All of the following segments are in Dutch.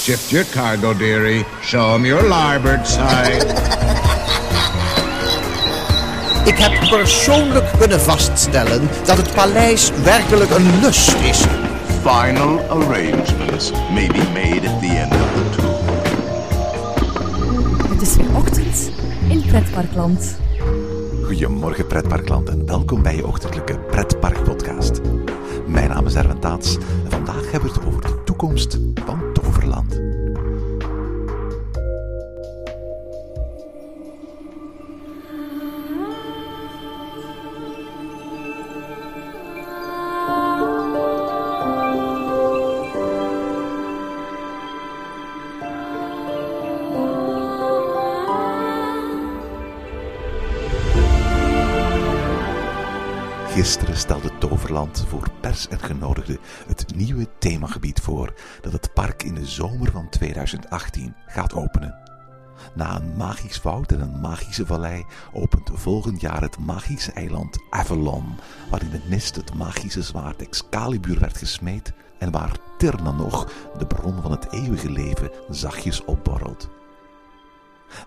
Shift your cargo, dearie. Show 'em your larboard side. Ik heb persoonlijk kunnen vaststellen dat het paleis werkelijk een lust is. Final arrangements may be made at the end of the tour. Het is weer ochtend in Pretparkland. Goedemorgen pretparkland en welkom bij je ochtendelijke pretparkpodcast. Mijn naam is Erwin Taats en vandaag hebben we het over de toekomst van Gisteren stelde Toverland voor pers en genodigden het nieuwe themagebied voor dat het park in de zomer van 2018 gaat openen. Na een magisch woud en een magische vallei opent volgend jaar het magische eiland Avalon, waar in het mist het magische zwaard Excalibur werd gesmeed en waar Tirna nog, de bron van het eeuwige leven, zachtjes opborrelt.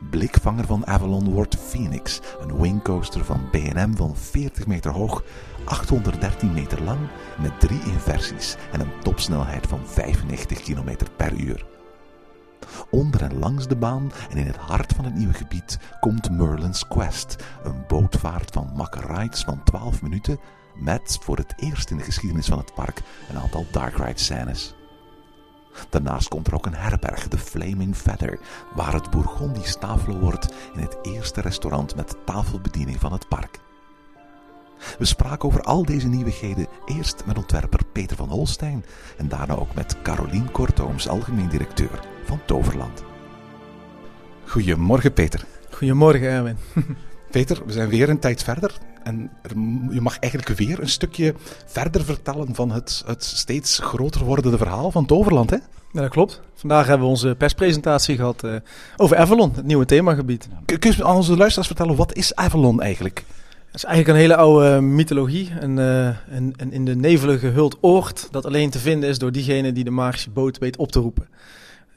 Blikvanger van Avalon wordt Phoenix, een wingcoaster van B&M van 40 meter hoog, 813 meter lang, met drie inversies en een topsnelheid van 95 km per uur. Onder en langs de baan en in het hart van het nieuwe gebied komt Merlin's Quest, een bootvaart van makke rides van 12 minuten met voor het eerst in de geschiedenis van het park een aantal dark ride scènes. Daarnaast komt er ook een herberg, de Flaming Feather, waar het Bourgondisch tafelen wordt in het eerste restaurant met tafelbediening van het park. We spraken over al deze nieuwigheden eerst met ontwerper Peter van Holstein en daarna ook met Carolien Kortooms, algemeen directeur van Toverland. Goedemorgen Peter. Goedemorgen, Erwin. Peter, we zijn weer een tijd verder en er, je mag eigenlijk weer een stukje verder vertellen van het, het steeds groter wordende verhaal van Toverland, hè? Ja, dat klopt. Vandaag hebben we onze perspresentatie gehad uh, over Avalon, het nieuwe themagebied. Kun je aan onze luisteraars vertellen, wat is Avalon eigenlijk? Het is eigenlijk een hele oude mythologie. Een, een, een in de nevelen gehuld oord dat alleen te vinden is door diegene die de magische boot weet op te roepen.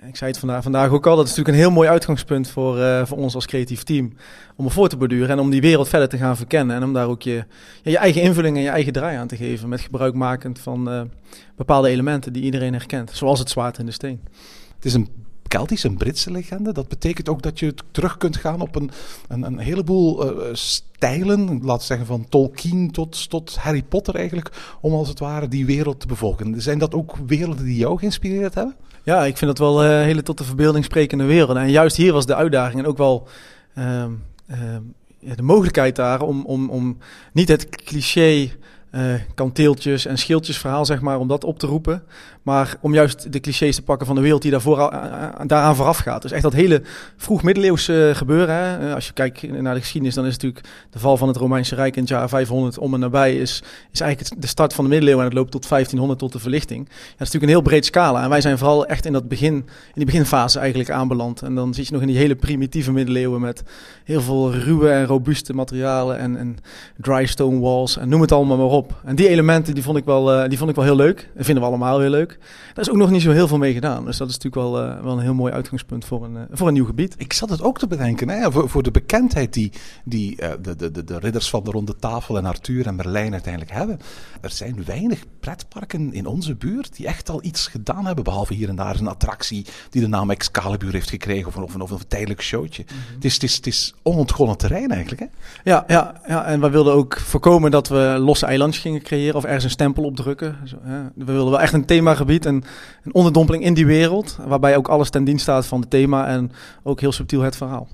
Ik zei het vandaag, vandaag ook al, dat is natuurlijk een heel mooi uitgangspunt voor, uh, voor ons als creatief team. Om ervoor te borduren en om die wereld verder te gaan verkennen. En om daar ook je, je eigen invulling en je eigen draai aan te geven. Met gebruikmakend van uh, bepaalde elementen die iedereen herkent. Zoals het zwaard in de steen. Het is een Keltische, een Britse legende. Dat betekent ook dat je terug kunt gaan op een, een, een heleboel uh, stijlen. Laten we zeggen van Tolkien tot, tot Harry Potter eigenlijk. Om als het ware die wereld te bevolken. Zijn dat ook werelden die jou geïnspireerd hebben? Ja, ik vind dat wel uh, hele tot de verbeelding sprekende werelden. En juist hier was de uitdaging en ook wel uh, ja, de mogelijkheid daar om, om, om niet het cliché uh, kanteeltjes en schildjes verhaal, zeg maar, om dat op te roepen. Maar om juist de clichés te pakken van de wereld die daarvoor, uh, daaraan vooraf gaat. Dus echt dat hele vroeg middeleeuwse gebeuren. Hè? Uh, als je kijkt naar de geschiedenis, dan is natuurlijk de val van het Romeinse Rijk in het jaar 500 om en nabij. Is, is eigenlijk de start van de middeleeuwen en het loopt tot 1500 tot de verlichting. Dat is natuurlijk een heel breed scala. En wij zijn vooral echt in dat begin, in die beginfase eigenlijk aanbeland. En dan zit je nog in die hele primitieve middeleeuwen met heel veel ruwe en robuuste materialen en, en dry stone walls en noem het allemaal maar op. En die elementen die vond ik wel, die vond ik wel heel leuk. Dat vinden we allemaal heel leuk. Daar is ook nog niet zo heel veel mee gedaan. Dus dat is natuurlijk wel, uh, wel een heel mooi uitgangspunt voor een, uh, voor een nieuw gebied. Ik zat het ook te bedenken, hè? Voor, voor de bekendheid die, die de, de, de, de ridders van de ronde tafel en Arthur en Merlijn uiteindelijk hebben. Er zijn weinig pretparken in onze buurt die echt al iets gedaan hebben. Behalve hier en daar een attractie die de naam Excalibur heeft gekregen. Of een, of een, of een tijdelijk showtje. Mm -hmm. het, is, het, is, het is onontgonnen terrein eigenlijk. Hè? Ja, ja, ja, en we wilden ook voorkomen dat we losse eilandjes gingen creëren of ergens een stempel op drukken. Zo, hè. We wilden wel echt een en een onderdompeling in die wereld, waarbij ook alles ten dienst staat van het thema en ook heel subtiel het verhaal.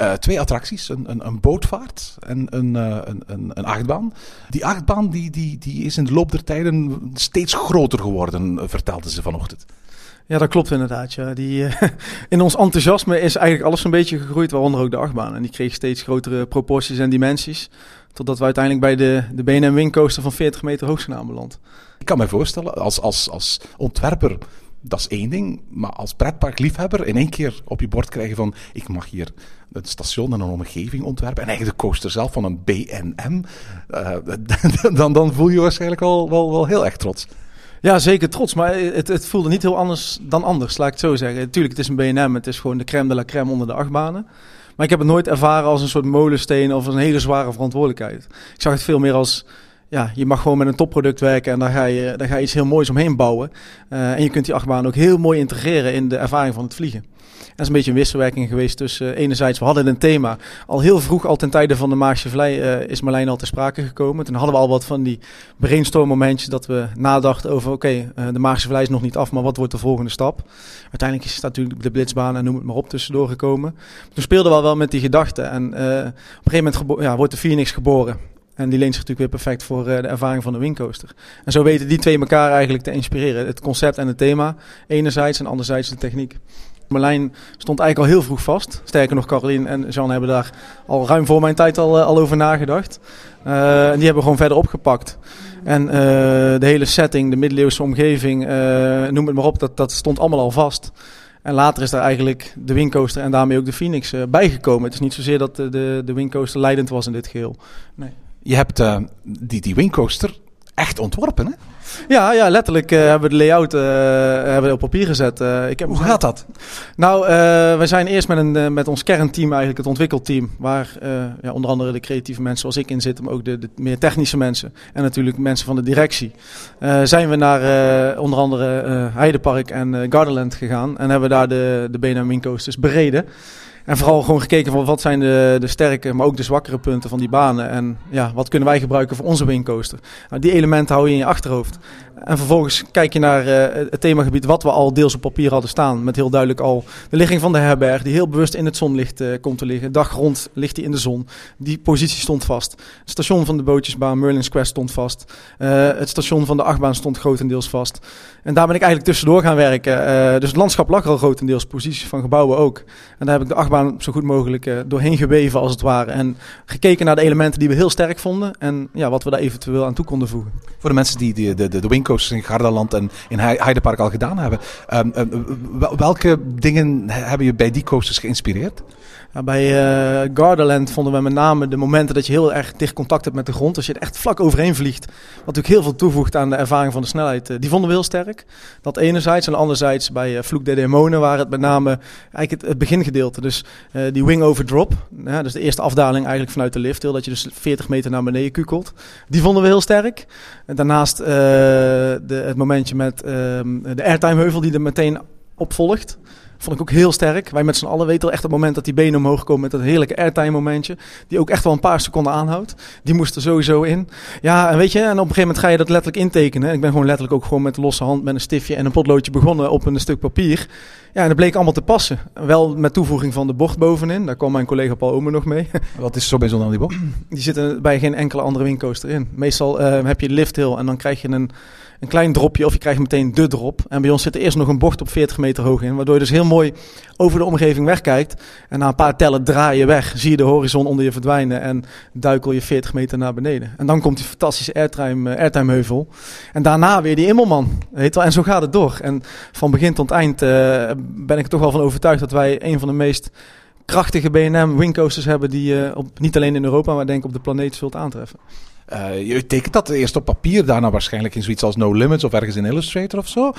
Uh, twee attracties, een, een, een bootvaart en een, uh, een, een, een, achtbaan. Die achtbaan die, die, die is in de loop der tijden steeds groter geworden, vertelden ze vanochtend. Ja, dat klopt inderdaad. Ja. Die, uh, in ons enthousiasme is eigenlijk alles een beetje gegroeid, waaronder ook de achtbaan. En die kreeg steeds grotere proporties en dimensies. Totdat we uiteindelijk bij de, de BNM Wingcoaster van 40 meter hoog zijn aanbeland. Ik kan me voorstellen, als, als, als ontwerper, dat is één ding. Maar als pretparkliefhebber in één keer op je bord krijgen van... ik mag hier een station en een omgeving ontwerpen. En eigenlijk de coaster zelf van een BNM. Uh, dan, dan voel je je waarschijnlijk al wel, wel heel erg trots. Ja, zeker trots. Maar het, het voelde niet heel anders dan anders, laat ik het zo zeggen. Natuurlijk, het is een BNM. Het is gewoon de crème de la crème onder de achtbanen. Maar ik heb het nooit ervaren als een soort molensteen of als een hele zware verantwoordelijkheid. Ik zag het veel meer als ja, je mag gewoon met een topproduct werken en daar ga je, daar ga je iets heel moois omheen bouwen. Uh, en je kunt die achtbaan ook heel mooi integreren in de ervaring van het vliegen. Dat is een beetje een wisselwerking geweest tussen uh, enerzijds, we hadden een thema. Al heel vroeg, al ten tijde van de Maagse Vlei, uh, is Marlijn al te sprake gekomen. Toen hadden we al wat van die brainstorm momentjes dat we nadachten over, oké, okay, de Maagse Vlei is nog niet af, maar wat wordt de volgende stap? Uiteindelijk is natuurlijk de blitzbaan en noem het maar op tussendoor gekomen. Toen speelden we wel met die gedachten en op een gegeven moment ja, wordt de Phoenix geboren. En die leent zich natuurlijk weer perfect voor de ervaring van de wingcoaster. En zo weten die twee elkaar eigenlijk te inspireren. Het concept en het thema enerzijds en anderzijds de techniek. Marlijn stond eigenlijk al heel vroeg vast. Sterker nog, Caroline en Jean hebben daar al ruim voor mijn tijd al, al over nagedacht. Uh, en die hebben gewoon verder opgepakt. En uh, de hele setting, de middeleeuwse omgeving, noem het maar op, dat, dat stond allemaal al vast. En later is daar eigenlijk de wingcoaster en daarmee ook de Phoenix bijgekomen. Het is niet zozeer dat de, de, leidend was in dit geheel. Nee. Je hebt die, die echt ontworpen, hè? Ja, ja letterlijk uh, hebben we de layout uh, hebben we op papier gezet. ik heb Hoe gaat dat? Nou, we zijn eerst met, een, met ons kernteam, eigenlijk het ontwikkelteam, waar ja, onder andere de creatieve mensen zoals ik in zit, maar ook de, de meer technische mensen en natuurlijk mensen van de directie. zijn we naar onder andere Heidepark en Gardenland gegaan en hebben daar de, de BNM Wingcoasters bereden. En vooral gewoon gekeken van wat zijn de, de sterke, maar ook de zwakkere punten van die banen. En ja, wat kunnen wij gebruiken voor onze wingcoaster. Nou, die elementen hou je in je achterhoofd. En vervolgens kijk je naar uh, het themagebied wat we al deels op papier hadden staan. Met heel duidelijk al de ligging van de herberg, die heel bewust in het zonlicht uh, komt te liggen. Dag rond ligt die in de zon. Die positie stond vast. Het station van de bootjesbaan, Merlin's Quest, stond vast. Uh, het station van de achtbaan stond grotendeels vast. En daar ben ik eigenlijk tussendoor gaan werken. dus het landschap lag al grotendeels, posities van gebouwen ook. En daar heb ik de achtbaan zo goed mogelijk doorheen geweven als het ware. En gekeken naar de elementen die we heel sterk vonden. En ja, wat we daar eventueel aan toe konden voegen. Voor de mensen die de, de, de, de wingcoasters in Gardaland en in Heidepark al gedaan hebben. Um, uh, welke dingen hebben je bij die coasters geïnspireerd? Ja, bij uh, Gardaland vonden we met name de momenten dat je heel erg dicht contact hebt met de grond. Als je er echt vlak overheen vliegt. Wat natuurlijk heel veel toevoegt aan de ervaring van de snelheid. Uh, die vonden we heel sterk. Dat enerzijds. En anderzijds bij uh, Vloek de Demonen waren het met name eigenlijk het, begingedeelte. Dus die wing over drop. Dus de eerste afdaling eigenlijk vanuit de lift. Dat je dus 40 meter naar beneden kukelt. Die vonden we heel sterk. En daarnaast de, het momentje met ehm, de airtime heuvel die er meteen op volgt. Vond ik ook heel sterk. Wij met z'n allen weten al echt het moment dat die benen omhoog komen met dat heerlijke airtime momentje. Die ook echt wel een paar seconden aanhoudt. Die moest er sowieso in. Ja, en weet je, en op een gegeven moment ga je dat letterlijk intekenen. Ik ben gewoon letterlijk ook gewoon met losse hand met een stiftje en een potloodje begonnen op een stuk papier. Ja, en dat bleek allemaal te passen. Wel met toevoeging van de bocht bovenin. Daar kwam mijn collega Paul Omer nog mee. Wat is zo bijzonder aan die bocht? Die zitten bij geen enkele andere wingcoaster in. Meestal uh, heb je lift hill en dan krijg je een een klein dropje of je krijgt meteen de drop. En bij ons zit er eerst nog een bocht op 40 meter hoog in, waardoor je dus heel mooi over de omgeving wegkijkt. En na een paar tellen draai je weg, zie je de horizon onder je verdwijnen en duikel je 40 meter naar beneden. En dan komt die fantastische airtime, uh, airtime heuvel. En daarna weer die immelman. Weet wel? En zo gaat het door. En van begin tot eind uh, ben ik er toch wel van overtuigd dat wij een van de meest krachtige B&M wingcoasters hebben die je op, niet alleen in Europa, maar denk ik op de planeet zult aantreffen. Uh, je tekent dat eerst op papier, daarna waarschijnlijk in zoiets als No Limits of ergens in Illustrator of zo.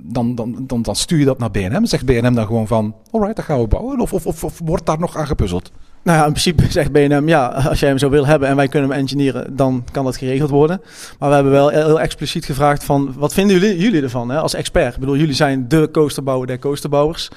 Dan, dan, dan, dan stuur je dat naar BNM. Zegt BNM dan gewoon van, alright, dat gaan we bouwen. Of, of, of, of wordt daar nog aan gepuzzeld? Nou ja, in principe zegt BNM, ja, als jij hem zo wil hebben en wij kunnen hem engineeren, dan kan dat geregeld worden. Maar we hebben wel heel expliciet gevraagd van, wat vinden jullie, jullie ervan hè, als expert? Ik bedoel, jullie zijn de coasterbouwer der coasterbouwers.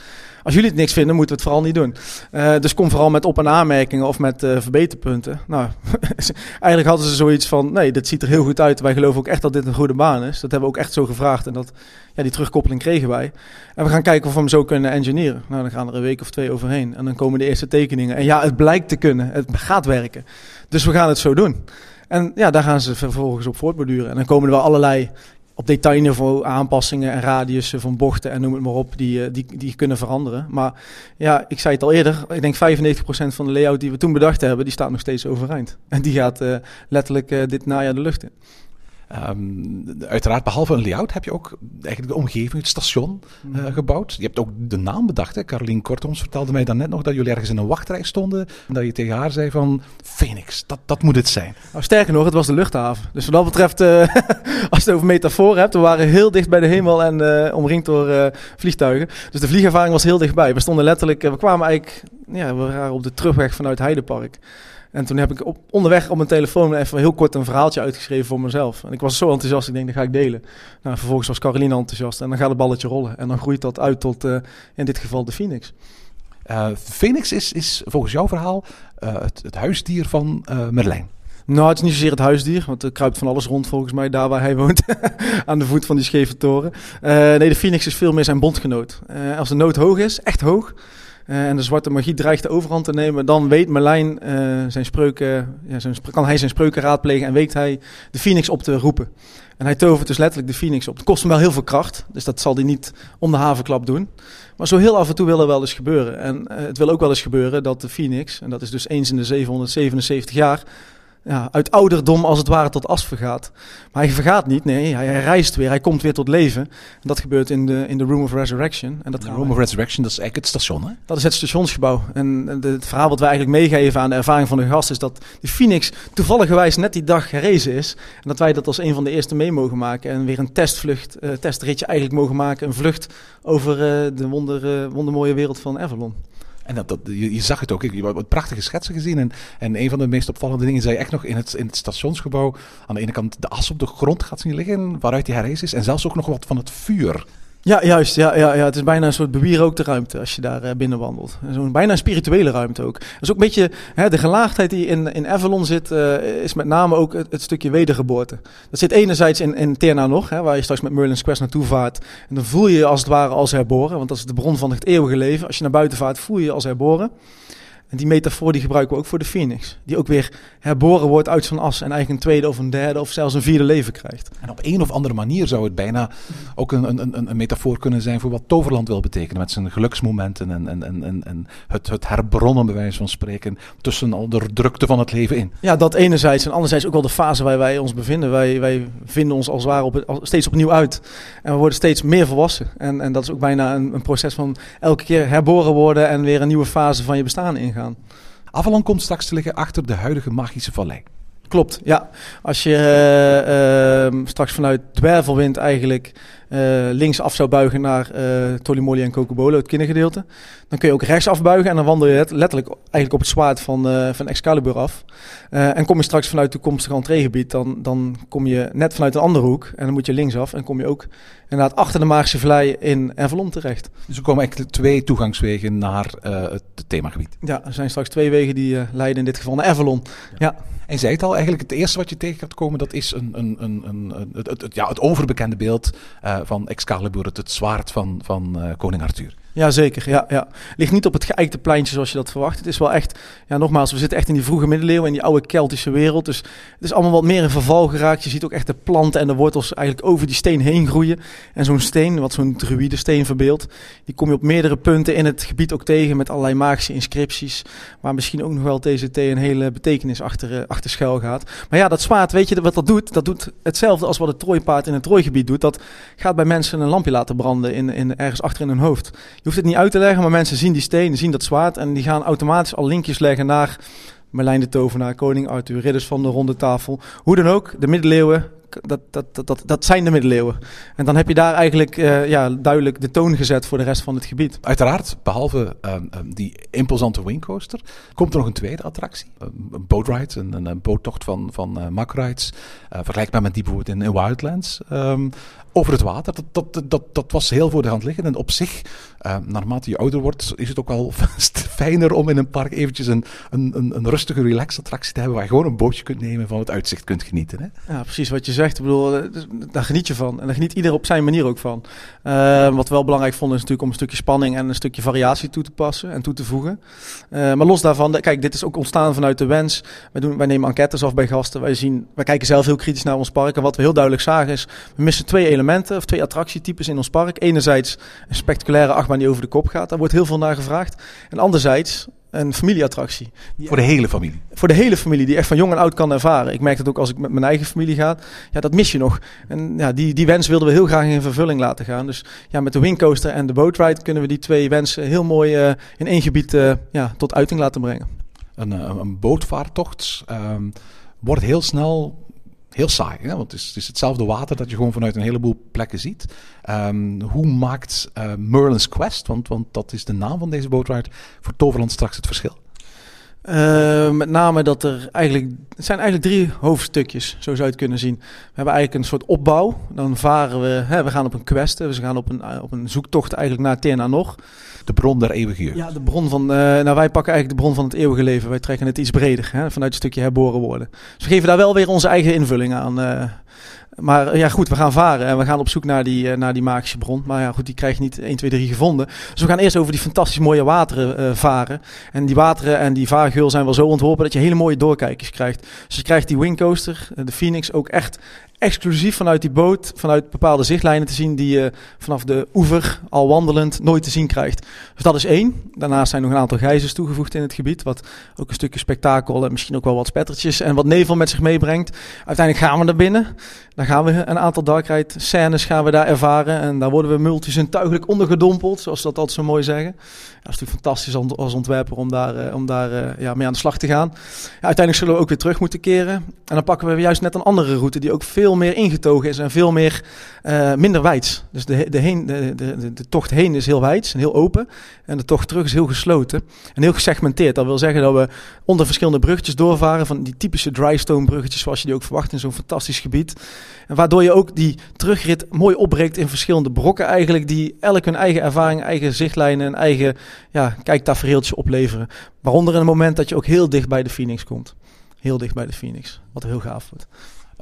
Als jullie het niks vinden, moeten we het vooral niet doen. Uh, dus kom vooral met op- en aanmerkingen of met uh, verbeterpunten. Nou, eigenlijk hadden ze zoiets van: nee, dit ziet er heel goed uit. Wij geloven ook echt dat dit een goede baan is. Dat hebben we ook echt zo gevraagd. En dat, ja, die terugkoppeling kregen wij. En we gaan kijken of we hem zo kunnen engineeren. Nou, dan gaan er een week of twee overheen. En dan komen de eerste tekeningen. En ja, het blijkt te kunnen. Het gaat werken. Dus we gaan het zo doen. En ja, daar gaan ze vervolgens op voortborduren. En dan komen er wel allerlei op detailniveau aanpassingen en radiussen van bochten en noem het maar op, die, eh, die, die kunnen veranderen. Maar ja, ik zei het al eerder, ik denk 95% van de layout die we toen bedacht hebben, die staat nog steeds overeind. En die gaat uh, letterlijk uh, dit najaar de lucht in. Ehm, uiteraard, behalve een layout heb je ook eigenlijk de omgeving, het station eh, Mhm. gebouwd. Je hebt ook de naam bedacht. Hè? Carolien Kortoms vertelde mij dan net nog dat jullie ergens in een wachtrij stonden. En dat je tegen haar zei van, Phoenix, dat, dat moet het zijn. Nou, sterker nog, het was de luchthaven. Dus wat dat betreft, eh, als je het over metafoor hebt, we waren heel dicht bij de hemel en eh, omringd door eh, vliegtuigen. Dus de vliegervaring was heel dichtbij. We stonden letterlijk, eh, we kwamen eigenlijk, ja, we waren op de terugweg vanuit Heidepark. En toen heb ik op, onderweg op mijn telefoon even heel kort een verhaaltje uitgeschreven voor mezelf. En ik was zo enthousiast, ik denk, dat ga ik delen. Nou, vervolgens was Caroline enthousiast en dan gaat het balletje rollen. En dan groeit dat uit tot, eh, in dit geval, de Phoenix. Eh, Phoenix is, is volgens jouw verhaal eh, het, het huisdier van Merlijn. Nou, het is niet zozeer het huisdier, want er kruipt van alles rond volgens mij, daar waar hij woont, aan de voet van die scheve toren. Nee, de Phoenix is veel meer zijn bondgenoot. Als de nood hoog is, echt hoog, eh, en de zwarte magie dreigt de overhand te nemen, dan weet Merlijn eh, zijn spreuken, ja, zijn, kan hij zijn spreuken raadplegen en weet hij de Phoenix op te roepen. En hij tovert dus letterlijk de Phoenix op. Het kost hem wel heel veel kracht, dus dat zal hij niet om de havenklap doen. Maar zo heel af en toe wil er wel eens gebeuren. En eh, het wil ook wel eens gebeuren dat de Phoenix, en dat is dus eens in de 777 jaar, ja, uit ouderdom als het ware tot as vergaat. Maar hij vergaat niet, nee, hij, hij reist weer, hij komt weer tot leven. En dat gebeurt in de, in de Room of Resurrection. En dat, De Room of Resurrection, dat is eigenlijk het station, hè? dat is het stationsgebouw. En de- het verhaal wat wij eigenlijk meegeven aan de ervaring van de gast is dat de Phoenix toevalligerwijs net die dag gerezen is. En dat wij dat als een van de eerste mee mogen maken. En weer een testvlucht, eh, testritje eigenlijk mogen maken. Een vlucht over eh, de wonder, eh, wondermooie wereld van Avalon. En dat, dat, je, zag het ook. Je hebt prachtige schetsen gezien. En, en een van de meest opvallende dingen zei echt nog in het, in het stationsgebouw. Aan de ene kant de as op de grond gaat zien liggen, waaruit die herrezen is. En zelfs ook nog wat van het vuur. Ja, juist. Ja, ja, ja. Het is bijna een soort bewierookte ruimte als je daar eh, binnen wandelt. Zo'n bijna een spirituele ruimte ook. Dat is ook een beetje hè, de gelaagdheid die in, in Avalon zit, eh, is met name ook het, het stukje wedergeboorte. Dat zit enerzijds in, in Terna nog, hè, waar je straks met Merlin's Quest naartoe vaart. En dan voel je je als het ware als herboren, want dat is de bron van het eeuwige leven. Als je naar buiten vaart, voel je je als herboren. En die metafoor die gebruiken we ook voor de Phoenix. Die ook weer herboren wordt uit zijn as en eigenlijk een tweede of een derde of zelfs een vierde leven krijgt. En op een of andere manier zou het bijna ook een, een, een, een metafoor kunnen zijn voor wat Toverland wil betekenen. Met zijn geluksmomenten en, en, en, en, het, het herbronnen, bij wijze van spreken, tussen al de drukte van het leven in. Ja, dat enerzijds. En anderzijds ook wel de fase waar wij ons bevinden. Wij, wij vinden ons als het ware op al- steeds opnieuw uit. En we worden steeds meer volwassen. En, en dat is ook bijna een, een proces van elke keer herboren worden en weer een nieuwe fase van je bestaan ingaan. Avalon komt straks te liggen achter de huidige magische vallei. Klopt, ja. Als je eh, ehm, straks vanuit Dwervelwind eigenlijk eh links af zou buigen naar eh Tolimoli en Kokobolo, het kindergedeelte, dan kun je ook rechts afbuigen en dan wandel je het letterlijk eigenlijk op het zwaard van, eh, van Excalibur af. En kom je straks vanuit toekomstig entreegebied, dan, dan kom je net vanuit een andere hoek en dan moet je linksaf en kom je ook inderdaad achter de Magische Vlei in Avalon terecht. Dus er komen eigenlijk twee toegangswegen naar het themagebied. Ja, er zijn straks twee wegen die leiden in dit geval naar Avalon. Ja. En zei het al, eigenlijk het eerste wat je tegen gaat komen, dat is een, een, een, een, het, het- ja, het overbekende beeld eh, van Excalibur, het, het zwaard van, van eh, koning Arthur. Ja, zeker. Ja, ja. Ligt niet op het geëikte pleintje zoals je dat verwacht. Het is wel echt, ja, nogmaals, we zitten echt in die vroege middeleeuwen, in die oude Keltische wereld. Dus het is allemaal wat meer in verval geraakt. Je ziet ook echt de planten en de wortels eigenlijk over die steen heen groeien. En zo'n steen, wat zo'n druïdensteen verbeeldt, die kom je op meerdere punten in het gebied ook tegen met allerlei magische inscripties. Waar misschien ook nog wel TCT een hele betekenis achter, eh, achter schuil gaat. Maar ja, dat zwaard, weet je wat dat doet? Dat doet hetzelfde als wat het Trooipaard in het Trooigebied doet. Dat gaat bij mensen een lampje laten branden in, in, ergens achter in hun hoofd. Hoeft het niet uit te leggen, maar mensen zien die steen, zien dat zwaard en die gaan automatisch al linkjes leggen naar Merlijn de Tovenaar, Koning Arthur, ridders van de ronde tafel. Hoe dan ook, de middeleeuwen, dat, dat, dat, dat, zijn de middeleeuwen. En dan heb je daar eigenlijk eh, ja, duidelijk de toon gezet voor de rest van het gebied. Uiteraard, behalve ehm, ehm, die imposante wingcoaster, komt er nog een tweede attractie. Een, een boatride, een, een, boottocht van, van Mack Rides. Eh, vergelijkbaar met die bijvoorbeeld in, Wildlands. Ehm, over het water, dat, dat, dat, dat was heel voor de hand liggen. En op zich, eh, naarmate je ouder wordt, is het ook wel fijner om in een park eventjes een, een, een, een rustige relax attractie te hebben waar je gewoon een bootje kunt nemen en van het uitzicht kunt genieten. Hè? Ja, precies wat je zegt. Ik bedoel, eh, dus daar geniet je van. En daar geniet ieder op zijn manier ook van. Eh, wat we wel belangrijk vonden is natuurlijk om een stukje spanning en een stukje variatie toe te passen en toe te voegen. Eh, maar los daarvan, kijk, dit is ook ontstaan vanuit de wens. Wij, doen, wij nemen enquêtes af bij gasten. Wij, zien, wij kijken zelf heel kritisch naar ons park. En wat we heel duidelijk zagen is, we missen twee elementen of twee attractietypes in ons park. Enerzijds een spectaculaire achtbaan die over de kop gaat. Daar wordt heel veel naar gevraagd. En anderzijds een familieattractie. Voor de hele familie. voor de hele familie, die echt van jong en oud kan ervaren. Ik merk dat ook als ik met mijn eigen familie ga. Ja, dat mis je nog. En ja, die, die wens wilden we heel graag in vervulling laten gaan. Dus ja, met de wingcoaster en de boatride kunnen we die twee wensen heel mooi eh, in één gebied eh, ja, tot uiting laten brengen. Een, eh, een bootvaartocht ehm, wordt heel snel heel saai. Hè? Want het is, het is hetzelfde water dat je gewoon vanuit een heleboel plekken ziet. Ehm, hoe maakt eh, Merlin's Quest, want, want dat is de naam van deze bootride, voor Toverland straks het verschil? Eh, met name dat er eigenlijk... Het zijn eigenlijk drie hoofdstukjes, zo zou je het kunnen zien. We hebben eigenlijk een soort opbouw. Dan varen we... Hè, we gaan op een quest. Dus we gaan op een, eh, op een zoektocht eigenlijk naar Terna nog. De bron der eeuwige jeugd. Ja, de bron van... eh, nou, wij pakken eigenlijk de bron van het eeuwige leven. Wij trekken het iets breder, hè, vanuit een stukje herboren worden. Dus we geven daar wel weer onze eigen invulling aan. Maar eh, ja, goed, we gaan varen en we gaan op zoek naar die, eh, naar die magische bron. Maar ja, goed, die krijg je niet 1, 2, 3 gevonden. Dus we gaan eerst over die fantastisch mooie wateren eh, varen. En die wateren en die vaargeul zijn wel zo ontworpen dat je hele mooie doorkijkers krijgt. Dus je krijgt die wingcoaster, de Phoenix, ook echt exclusief vanuit die boot, vanuit bepaalde zichtlijnen te zien die je vanaf de oever, al wandelend, nooit te zien krijgt. Dus dat is één. Daarnaast zijn nog een aantal gijzers toegevoegd in het gebied, wat ook een stukje spektakel en misschien ook wel wat spettertjes en wat nevel met zich meebrengt. Uiteindelijk gaan we naar binnen. Dan gaan we een aantal dark ride scènes gaan we daar ervaren en daar worden we multizintuigelijk ondergedompeld, zoals ze dat altijd zo mooi zeggen. Dat is natuurlijk fantastisch als- ontwerper om daar, eh, om daar eh, ja, mee aan de slag te gaan. Uiteindelijk zullen we ook weer terug moeten keren. En dan pakken we juist net een andere route die ook veel meer ingetogen is en veel meer eh, minder wijds. Dus de, de, heen, de, de, de, tocht heen is heel wijds en heel open. En de tocht terug is heel gesloten en heel gesegmenteerd. Dat wil zeggen dat we onder verschillende bruggetjes doorvaren. Van die typische drystone bruggetjes zoals je die ook verwacht in zo'n fantastisch gebied. En waardoor je ook die terugrit mooi opbreekt in verschillende brokken eigenlijk. Die elk hun eigen ervaring, eigen zichtlijnen en eigen ja, kijktafereeltjes opleveren. Waaronder een moment dat je ook heel dicht bij de Phoenix komt. Heel dicht bij de Phoenix. Wat heel gaaf wordt.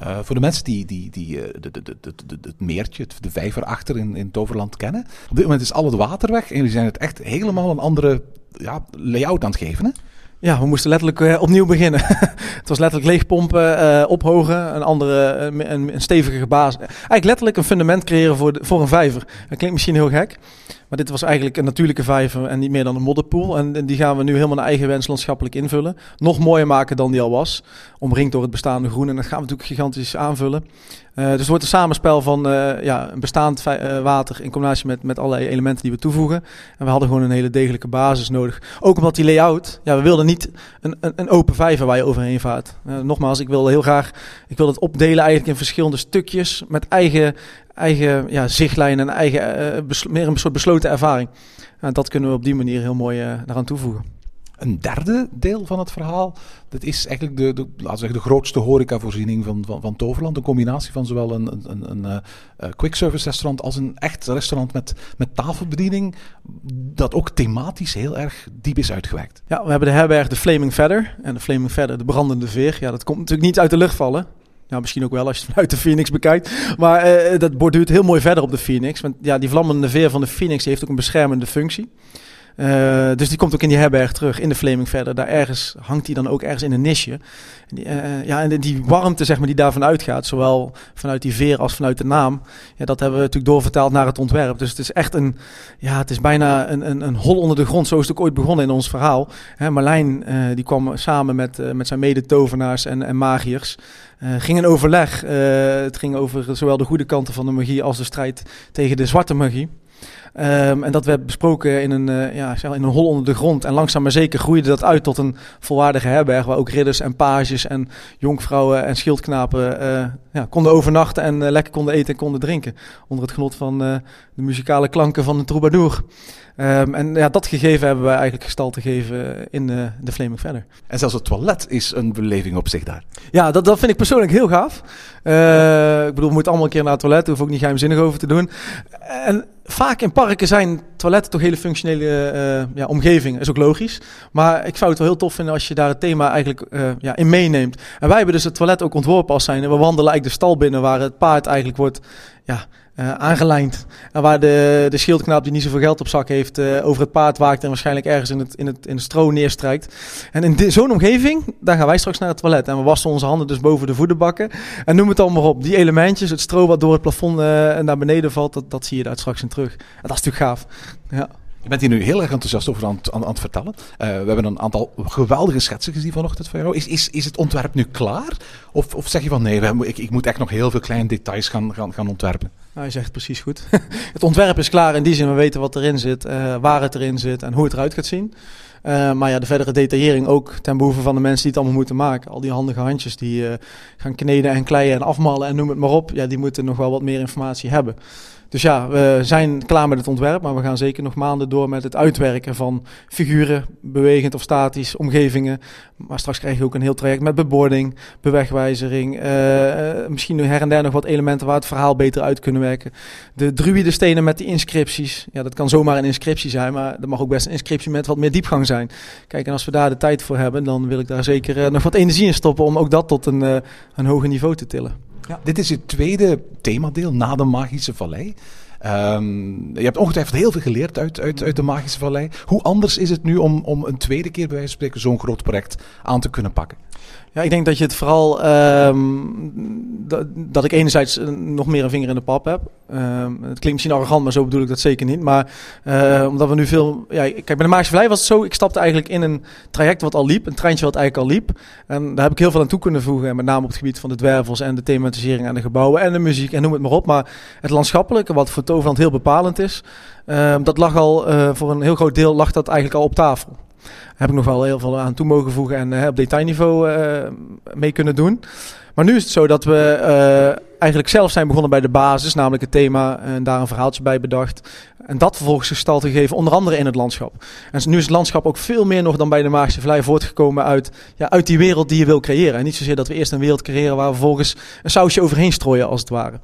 Eh, voor de mensen die, die, die eh, de, de, de, het meertje, de vijver achter in, in Toverland kennen. Op dit moment is al het water weg en jullie zijn het echt helemaal een andere ja, layout aan het geven. Hè? Ja, we moesten letterlijk eh, opnieuw beginnen. het was letterlijk leegpompen, ophogen, een andere, een, stevige basis. Eigenlijk letterlijk een fundament creëren voor, de, voor een vijver. Dat klinkt misschien heel gek, maar dit was eigenlijk een natuurlijke vijver en niet meer dan een modderpoel. En, die gaan we nu helemaal naar eigen wens landschappelijk invullen. Nog mooier maken dan die al was, omringd door het bestaande groen. En dat gaan we natuurlijk gigantisch aanvullen. Eh, dus het wordt een samenspel van eh, ja, een bestaand eh, water in combinatie met, met allerlei elementen die we toevoegen. En we hadden gewoon een hele degelijke basis nodig. Ook omdat die layout, ja, we wilden niet een, een, een open vijver waar je overheen vaart. Nogmaals, ik wil heel graag, ik wil het opdelen eigenlijk in verschillende stukjes met eigen, eigen ja, zichtlijnen en eigen, eh, bes- meer een soort besloten ervaring. En dat kunnen we op die manier heel mooi eh daaraan toevoegen. Een derde deel van het verhaal, dat is eigenlijk de, de, laten we zeggen, de grootste horecavoorziening van, van, van Toverland. Een combinatie van zowel een, een, een, een eh, eh, quick service restaurant als een echt restaurant met, met tafelbediening. Dat ook thematisch heel erg diep is uitgewerkt. Ja, we hebben de herberg de Flaming Feather. En de Flaming Feather, de brandende veer. Ja, dat komt natuurlijk niet uit de lucht vallen. Ja, misschien ook wel als je het vanuit de Phoenix bekijkt. Maar eh, dat borduurt heel mooi verder op de Phoenix. Want ja, die vlammende veer van de Phoenix heeft ook een beschermende functie. Eh, dus die komt ook in die herberg terug, in de Flaming Feather. Daar ergens hangt die dan ook ergens in een nisje. Die, ja, en die warmte zeg maar, die daarvan uitgaat, zowel vanuit die veer als vanuit de naam, ja, dat hebben we natuurlijk doorvertaald naar het ontwerp. Dus het is echt een, ja, het is bijna een, een, een hol onder de grond. Zo is het ook ooit begonnen in ons verhaal. Hè, Marlijn die kwam samen met, met zijn medetovenaars en, en magiërs. Eh, ging in overleg. Eh, het ging over zowel de goede kanten van de magie als de strijd tegen de zwarte magie. Ehm, en dat werd besproken in een, eh, ja, zeg maar in een hol onder de grond. En langzaam maar zeker groeide dat uit tot een volwaardige herberg. Waar ook ridders en pages en jonkvrouwen en schildknapen eh, ja, konden overnachten. En eh, lekker konden eten en konden drinken. Onder het genot van de muzikale klanken van de troubadour. Ehm, en ja, dat gegeven hebben wij eigenlijk gestalte gegeven in eh, de Flaming Feather. En zelfs het toilet is een beleving op zich daar. Ja, dat, dat vind ik persoonlijk heel gaaf. Ik bedoel, we moeten allemaal een keer naar het toilet. Daar hoef ook niet geheimzinnig over te doen. En vaak in parken zijn toiletten toch hele functionele eh, ja, omgevingen. is ook logisch. Maar ik zou het wel heel tof vinden als je daar het thema eigenlijk eh, ja, in meeneemt. En wij hebben dus het toilet ook ontworpen als zijn. En we wandelen eigenlijk de stal binnen waar het paard eigenlijk wordt... Ja, eh, aangelijnd. En waar de, de schildknaap die niet zoveel geld op zak heeft eh, over het paard waakt en waarschijnlijk ergens in het, in het, in het stro neerstrijkt. En in zo'n omgeving, daar gaan wij straks naar het toilet. En we wassen onze handen dus boven de voederbakken. En noem het allemaal op. Die elementjes, het stro wat door het plafond eh, naar beneden valt, dat, dat zie je daar straks in terug. En dat is natuurlijk gaaf. Ja. Je bent hier nu heel erg enthousiast over aan, aan, aan het vertellen. Eh, we hebben een aantal geweldige schetsen gezien vanochtend van jou. Is, is, is het ontwerp nu klaar? Of, of zeg je van nee, ik, ik moet echt nog heel veel kleine details gaan, gaan, gaan ontwerpen? Nou, je zegt precies goed. het ontwerp is klaar in die zin, we weten wat erin zit, eh, waar het erin zit en hoe het eruit gaat zien. Eh, maar ja, de verdere detaillering ook ten behoeve van de mensen die het allemaal moeten maken. Al die handige handjes die gaan kneden en kleien en afmallen en noem het maar op. Ja, die moeten nog wel wat meer informatie hebben. Dus ja, we zijn klaar met het ontwerp, maar we gaan zeker nog maanden door met het uitwerken van figuren, bewegend of statisch, omgevingen. Maar straks krijg je ook een heel traject met bebording, bewegwijzering, eh, misschien her en der nog wat elementen waar het verhaal beter uit kunnen werken. De druïdenstenen met die inscripties, ja, dat kan zomaar een inscriptie zijn, maar dat mag ook best een inscriptie met wat meer diepgang zijn. Kijk, en als we daar de tijd voor hebben, dan wil ik daar zeker eh, nog wat energie in stoppen om ook dat tot een, een hoger niveau te tillen. Dit is je tweede themadeel na de Magische Vallei. Ehm, je hebt ongetwijfeld heel veel geleerd uit, uit, uit de Magische Vallei. Hoe anders is het nu om, om een tweede keer bij wijze van spreken zo'n groot project aan te kunnen pakken? Ja, ik denk dat je het vooral ehm, dat, ik enerzijds eh, nog meer een vinger in de pap heb. Ehm, het klinkt misschien arrogant, maar zo bedoel ik dat zeker niet. Maar eh, omdat we nu veel. Ja, kijk, bij de Magische Vallei was het zo. Ik stapte eigenlijk in een traject wat al liep, een treintje wat eigenlijk al liep. En daar heb ik heel veel aan toe kunnen voegen. En met name op het gebied van de dwervels en de thematisering en de gebouwen en de muziek en noem het maar op. Maar het landschappelijke, wat voor Toverland heel bepalend is, ehm, dat lag al eh, voor een heel groot deel lag dat eigenlijk al op tafel. Heb ik nog wel heel veel aan toe mogen voegen en eh, op detailniveau eh, mee kunnen doen. Maar nu is het zo dat we eh, eigenlijk zelf zijn begonnen bij de basis, namelijk het thema, en daar een verhaaltje bij bedacht. En dat vervolgens gestalte gegeven, onder andere in het landschap. En nu is het landschap ook veel meer nog dan bij de Maagse Vlei voortgekomen uit, ja, uit die wereld die je wil creëren. En niet zozeer dat we eerst een wereld creëren waar we vervolgens een sausje overheen strooien, als het ware.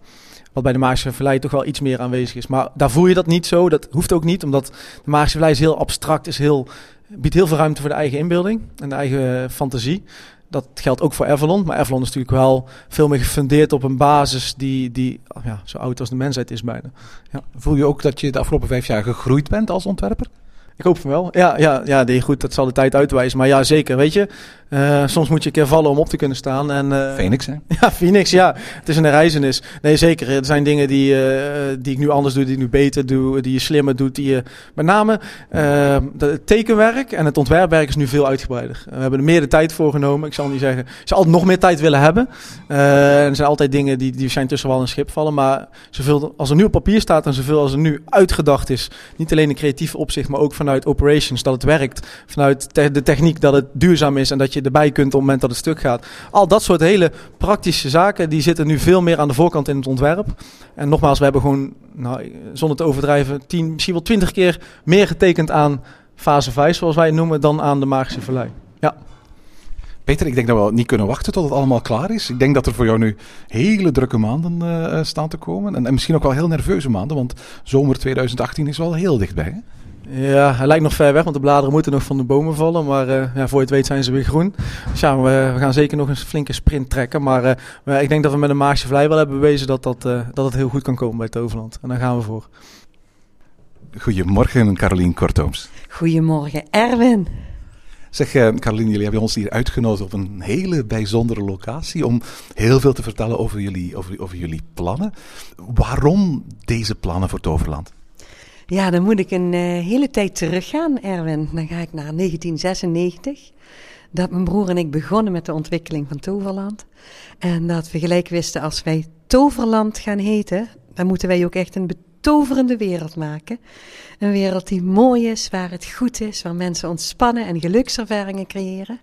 Wat bij de Maagse Vallei toch wel iets meer aanwezig is. Maar daar voel je dat niet zo. Dat hoeft ook niet, omdat de Maagse Vallei is heel abstract, is heel, biedt heel veel ruimte voor de eigen inbeelding en de eigen fantasie. Dat geldt ook voor Avalon. Maar Avalon is natuurlijk wel veel meer gefundeerd op een basis die, die ja, zo oud als de mensheid is bijna. Voel je ook dat je de afgelopen vijf jaar gegroeid bent als ontwerper? Ik hoop van wel. Ja, ja, ja nee, goed, dat zal de tijd uitwijzen. Maar ja, zeker. Weet je, eh, soms moet je een keer vallen om op te kunnen staan. En, eh, Phoenix, hè? Ja, Phoenix, ja. Het is een reizenis. Nee, zeker. Er zijn dingen die, eh, die ik nu anders doe, die ik nu beter doe, die je slimmer doet. Die je, met name de- het tekenwerk en het ontwerpwerk is nu veel uitgebreider. We hebben er meer de tijd voor genomen. Ik zal niet zeggen, zou altijd nog meer tijd willen hebben. Er zijn altijd dingen die, die zijn tussen wal en schip vallen. Maar zoveel als er nu op papier staat en zoveel als er nu uitgedacht is, niet alleen in creatief opzicht, maar ook vanuit operations, dat het werkt. Vanuit de techniek, dat het duurzaam is en dat je erbij kunt op het moment dat het stuk gaat. Al dat soort hele praktische zaken, die zitten nu veel meer aan de voorkant in het ontwerp. En nogmaals, we hebben gewoon, nou, zonder te overdrijven, tien, misschien wel twintig keer meer getekend aan fase 5, zoals wij het noemen, dan aan de Magische Vallei. Peter, ik denk dat we niet kunnen wachten tot het allemaal klaar is. Ik denk dat er voor jou nu hele drukke maanden eh, eh, staan te komen. En, en misschien ook wel heel nerveuze maanden, want zomer 2018 is wel heel dichtbij. Hè? Ja, hij lijkt nog ver weg, want de bladeren moeten nog van de bomen vallen. Maar eh, ja, voor je het weet zijn ze weer groen. Dus ja, we, we gaan zeker nog een flinke sprint trekken. Maar eh, maar ik denk dat we met een Maagse Vlei wel hebben bewezen dat, dat, eh, dat het heel goed kan komen bij Toverland. En daar gaan we voor. Goedemorgen, Carolien Kortooms. Goedemorgen, Erwin. Zeg, eh, Carolien, jullie hebben ons hier uitgenodigd op een hele bijzondere locatie om heel veel te vertellen over jullie, over, over jullie plannen. Waarom deze plannen voor Toverland? Ja, dan moet ik een eh, hele tijd teruggaan, Erwin. Dan ga ik naar 1996. Dat mijn broer en ik begonnen met de ontwikkeling van Toverland. En dat we gelijk wisten, als wij Toverland gaan heten, dan moeten wij ook echt een betoverende wereld maken. Een wereld die mooi is, waar het goed is, waar mensen ontspannen en gelukservaringen creëren.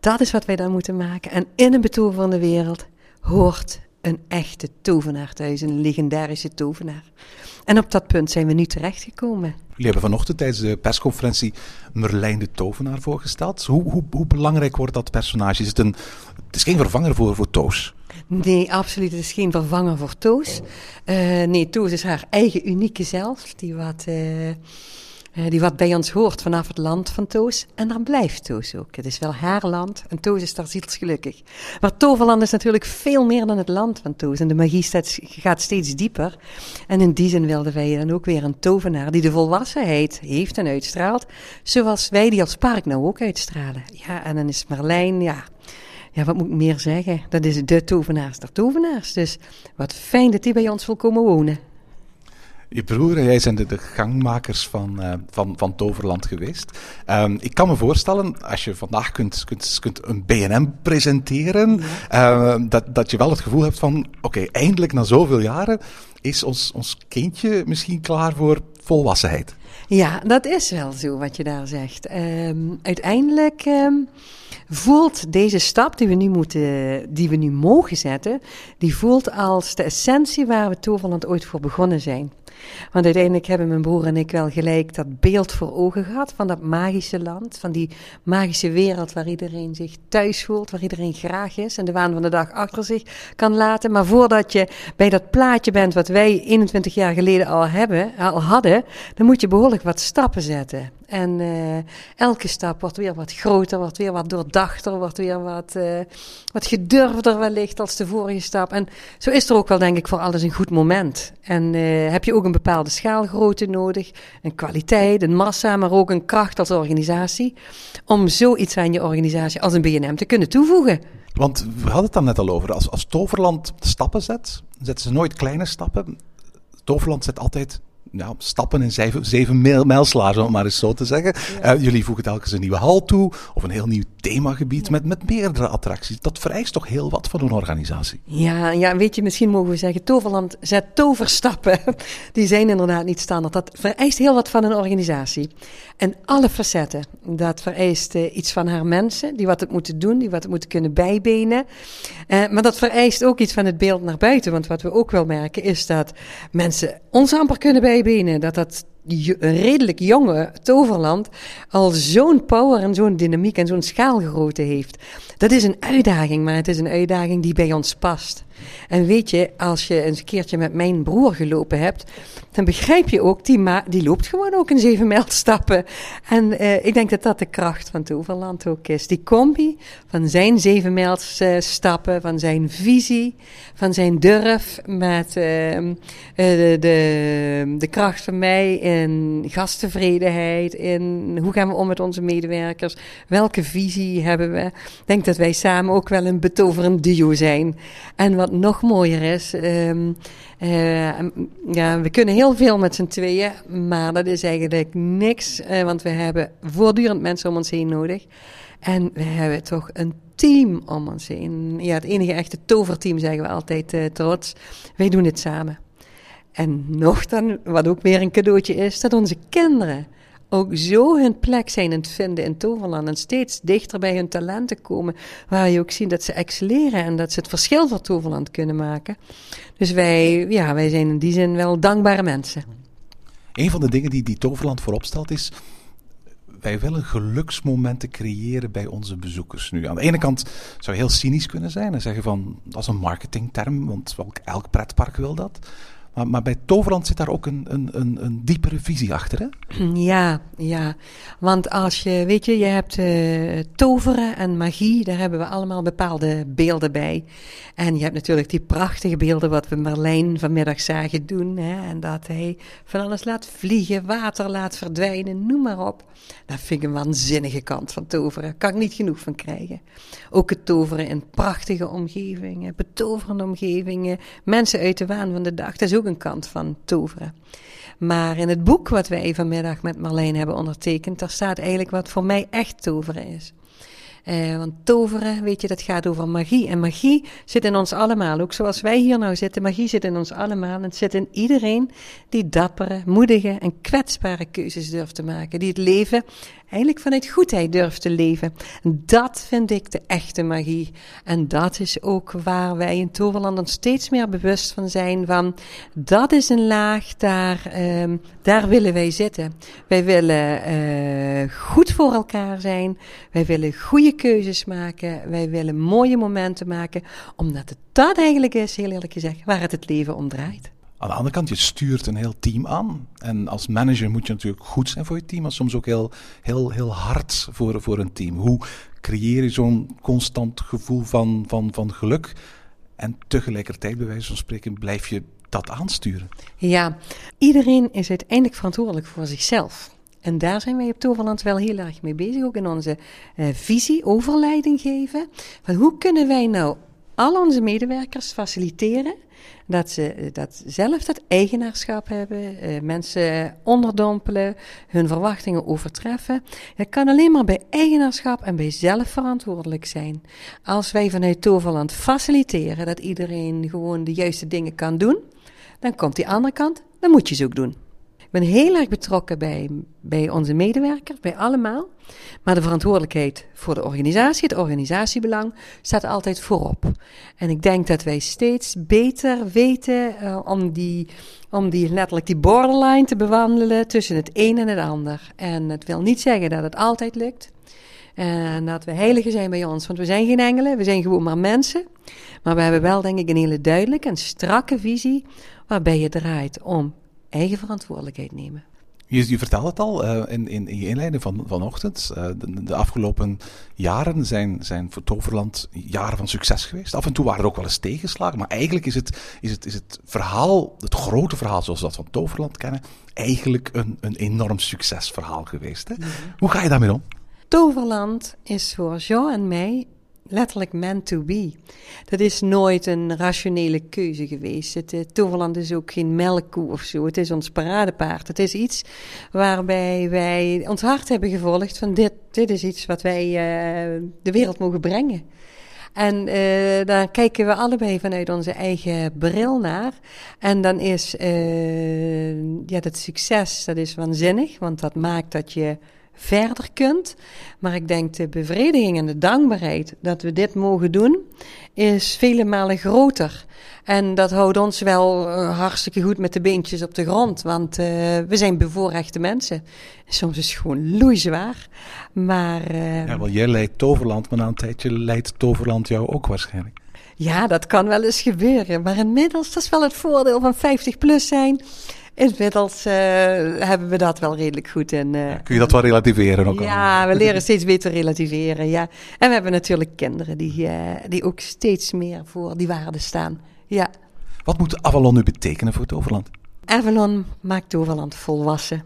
Dat is wat wij dan moeten maken. En in een betoverende wereld hoort een echte tovenaar thuis, een legendarische tovenaar. En op dat punt zijn we nu terechtgekomen. Jullie hebben vanochtend tijdens de persconferentie Merlijn de Tovenaar voorgesteld. Hoe, hoe, hoe belangrijk wordt dat personage? Is het, een, het is geen vervanger voor, voor Toos. Nee, absoluut. Het is geen vervanger voor Toos. Uh, nee, Toos is haar eigen unieke zelf, die wat, uh, uh, die wat bij ons hoort vanaf het land van Toos. En daar blijft Toos ook. Het is wel haar land en Toos is daar zielsgelukkig. Maar Toverland is natuurlijk veel meer dan het land van Toos. En de magie gaat steeds dieper. En in die zin wilden wij dan ook weer een tovenaar die de volwassenheid heeft en uitstraalt. Zoals wij die als park nou ook uitstralen. Ja, en dan is Merlijn, ja ja, wat moet ik meer zeggen? Dat is de tovenaars der tovenaars. Dus wat fijn dat die bij ons wil komen wonen. Je broer en jij zijn de, de gangmakers van, eh, van, van Toverland geweest. Ehm, ik kan me voorstellen, als je vandaag kunt, kunt, kunt een BNM presenteren, eh, dat, dat je wel het gevoel hebt van, oké, eindelijk na zoveel jaren is ons, ons kindje misschien klaar voor volwassenheid. Ja, dat is wel zo wat je daar zegt. Ehm, uiteindelijk ehm, voelt deze stap die we nu moeten, die we nu mogen zetten, die voelt als de essentie waar we Toverland ooit voor begonnen zijn. Want uiteindelijk hebben mijn broer en ik wel gelijk dat beeld voor ogen gehad van dat magische land, van die magische wereld waar iedereen zich thuis voelt, waar iedereen graag is en de waan van de dag achter zich kan laten. Maar voordat je bij dat plaatje bent wat wij 21 jaar geleden al, hebben, al hadden, dan moet je behoorlijk wat stappen zetten. En uh, elke stap wordt weer wat groter, wordt weer wat doordachter, wordt weer wat, uh, wat gedurfder wellicht als de vorige stap. En zo is er ook wel, denk ik, voor alles een goed moment. En uh, heb je ook een bepaalde schaalgrootte nodig, een kwaliteit, een massa, maar ook een kracht als organisatie, om zoiets aan je organisatie als een BNM te kunnen toevoegen. Want we hadden het dan net al over, als, als Toverland stappen zet, zetten ze nooit kleine stappen. Toverland zet altijd nou, stappen in zeven, zeven mijlslaars, om het maar eens zo te zeggen. Ja. Uh, jullie voegen telkens een nieuwe hal toe of een heel nieuw themagebied ja. met, met meerdere attracties. Dat vereist toch heel wat van een organisatie? Ja, ja, weet je, misschien mogen we zeggen, Toverland zet toverstappen. Die zijn inderdaad niet standaard. Dat vereist heel wat van een organisatie. En alle facetten. Dat vereist uh, iets van haar mensen, die wat het moeten doen, die wat het moeten kunnen bijbenen. Uh, maar dat vereist ook iets van het beeld naar buiten. Want wat we ook wel merken is dat mensen ons amper kunnen bijbenen. Dat dat redelijk jonge toverland al zo'n power en zo'n dynamiek en zo'n schaalgrootte heeft. Dat is een uitdaging, maar het is een uitdaging die bij ons past. En weet je, als je eens een keertje met mijn broer gelopen hebt, dan begrijp je ook, die, ma die loopt gewoon ook een zeven mijl stappen. En uh, ik denk dat dat de kracht van Toverland ook is. Die combi van zijn zeven mijl uh, stappen, van zijn visie, van zijn durf, met uh, de, de, de kracht van mij in gasttevredenheid, in hoe gaan we om met onze medewerkers, welke visie hebben we. Ik denk dat wij samen ook wel een betoverend duo zijn. En wat nog mooier is, um, uh, ja, we kunnen heel veel met z'n tweeën, maar dat is eigenlijk niks, uh, want we hebben voortdurend mensen om ons heen nodig. En we hebben toch een team om ons heen. Ja, het enige echte toverteam zeggen we altijd uh, trots. Wij doen het samen. En nog dan, wat ook weer een cadeautje is, dat onze kinderen ook zo hun plek zijn in het vinden in Toverland en steeds dichter bij hun talenten komen, waar je ook ziet dat ze excelleren en dat ze het verschil voor Toverland kunnen maken. Dus wij, ja, wij zijn in die zin wel dankbare mensen. Een van de dingen die, die Toverland voorop stelt is, wij willen geluksmomenten creëren bij onze bezoekers. Nu, aan de ene kant zou je heel cynisch kunnen zijn en zeggen van, dat is een marketingterm, want elk pretpark wil dat. Maar, bij Toverland zit daar ook een, een, een, een, diepere visie achter, hè? Ja, ja. Want als je, weet je, je hebt uh, toveren en magie, daar hebben we allemaal bepaalde beelden bij. En je hebt natuurlijk die prachtige beelden wat we Merlijn vanmiddag zagen doen. Hè? En dat hij van alles laat vliegen, water laat verdwijnen, noem maar op. Dat vind ik een waanzinnige kant van toveren. Daar kan ik niet genoeg van krijgen. Ook het toveren in prachtige omgevingen, betoverende omgevingen, mensen uit de waan van de dag. Dat is ook een kant van toveren. Maar in het boek wat wij vanmiddag met Marleen hebben ondertekend, daar staat eigenlijk wat voor mij echt toveren is. Uh, want toveren, weet je, dat gaat over magie. En magie zit in ons allemaal. Ook zoals wij hier nou zitten, magie zit in ons allemaal. Het zit in iedereen die dappere, moedige en kwetsbare keuzes durft te maken. Die het leven eigenlijk vanuit goedheid durft te leven. Dat vind ik de echte magie. En dat is ook waar wij in Toverland ons steeds meer bewust van zijn. Van dat is een laag, daar, um, daar willen wij zitten. Wij willen uh, goed voor elkaar zijn. Wij willen goede keuzes maken. Wij willen mooie momenten maken. Omdat het dat eigenlijk is, heel eerlijk gezegd, waar het het leven om draait. Aan de andere kant, je stuurt een heel team aan. En als manager moet je natuurlijk goed zijn voor je team, maar soms ook heel, heel, heel hard voor, voor een team. Hoe creëer je zo'n constant gevoel van, van, van geluk? En tegelijkertijd, bij wijze van spreken, blijf je dat aansturen. Ja, iedereen is uiteindelijk verantwoordelijk voor zichzelf. En daar zijn wij op Toverland wel heel erg mee bezig, ook in onze uh, visie, overleiding geven. Van hoe kunnen wij nou al onze medewerkers faciliteren dat ze dat zelf dat eigenaarschap hebben, eh, mensen onderdompelen, hun verwachtingen overtreffen. Het kan alleen maar bij eigenaarschap en bij zelfverantwoordelijk zijn. Als wij vanuit Toverland faciliteren dat iedereen gewoon de juiste dingen kan doen, dan komt die andere kant, dan moet je ze ook doen. Ben heel erg betrokken bij, bij onze medewerkers, bij allemaal. Maar de verantwoordelijkheid voor de organisatie, het organisatiebelang, staat altijd voorop. En ik denk dat wij steeds beter weten uh, om, die, om die letterlijk die borderline te bewandelen tussen het een en het ander. En het wil niet zeggen dat het altijd lukt. En dat we heiligen zijn bij ons, want we zijn geen engelen, we zijn gewoon maar mensen. Maar we hebben wel, denk ik, een hele duidelijke en strakke visie waarbij je draait om eigen verantwoordelijkheid nemen. Je, je vertelde het al uh, in, in, in, je inleiding van, vanochtend. Uh, de, de, afgelopen jaren zijn, zijn voor Toverland jaren van succes geweest. Af en toe waren er ook wel eens tegenslagen. Maar eigenlijk is het, is het, is het verhaal, het grote verhaal zoals we dat van Toverland kennen, eigenlijk een, een enorm succesverhaal geweest. Hè? Hoe ga je daarmee om? Toverland is voor Jean en mij letterlijk meant to be. Dat is nooit een rationele keuze geweest. Het, het Toverland is ook geen melkkoe of zo. Het is ons paradepaard. Het is iets waarbij wij ons hart hebben gevolgd van dit, dit is iets wat wij uh, de wereld mogen brengen. En uh, daar kijken we allebei vanuit onze eigen bril naar. En dan is ja, dat succes, dat is waanzinnig, want dat maakt dat je verder kunt. Maar ik denk de bevrediging en de dankbaarheid dat we dit mogen doen, is vele malen groter. En dat houdt ons wel uh, hartstikke goed met de beentjes op de grond, want uh, we zijn bevoorrechte mensen. Soms is het gewoon loeizwaar, maar... Uh, ja, wel, jij leidt Toverland, maar na een tijdje leidt Toverland jou ook waarschijnlijk. Ja, dat kan wel eens gebeuren, maar inmiddels, dat is wel het voordeel van 50 plus zijn Inmiddels uh, hebben we dat wel redelijk goed. En, uh, ja, kun je dat wel relativeren ook Ja, we leren steeds beter relativeren, ja. En we hebben natuurlijk kinderen die, uh, die ook steeds meer voor die waarden staan, ja. Wat moet Avalon nu betekenen voor Toverland? Avalon maakt Toverland volwassen.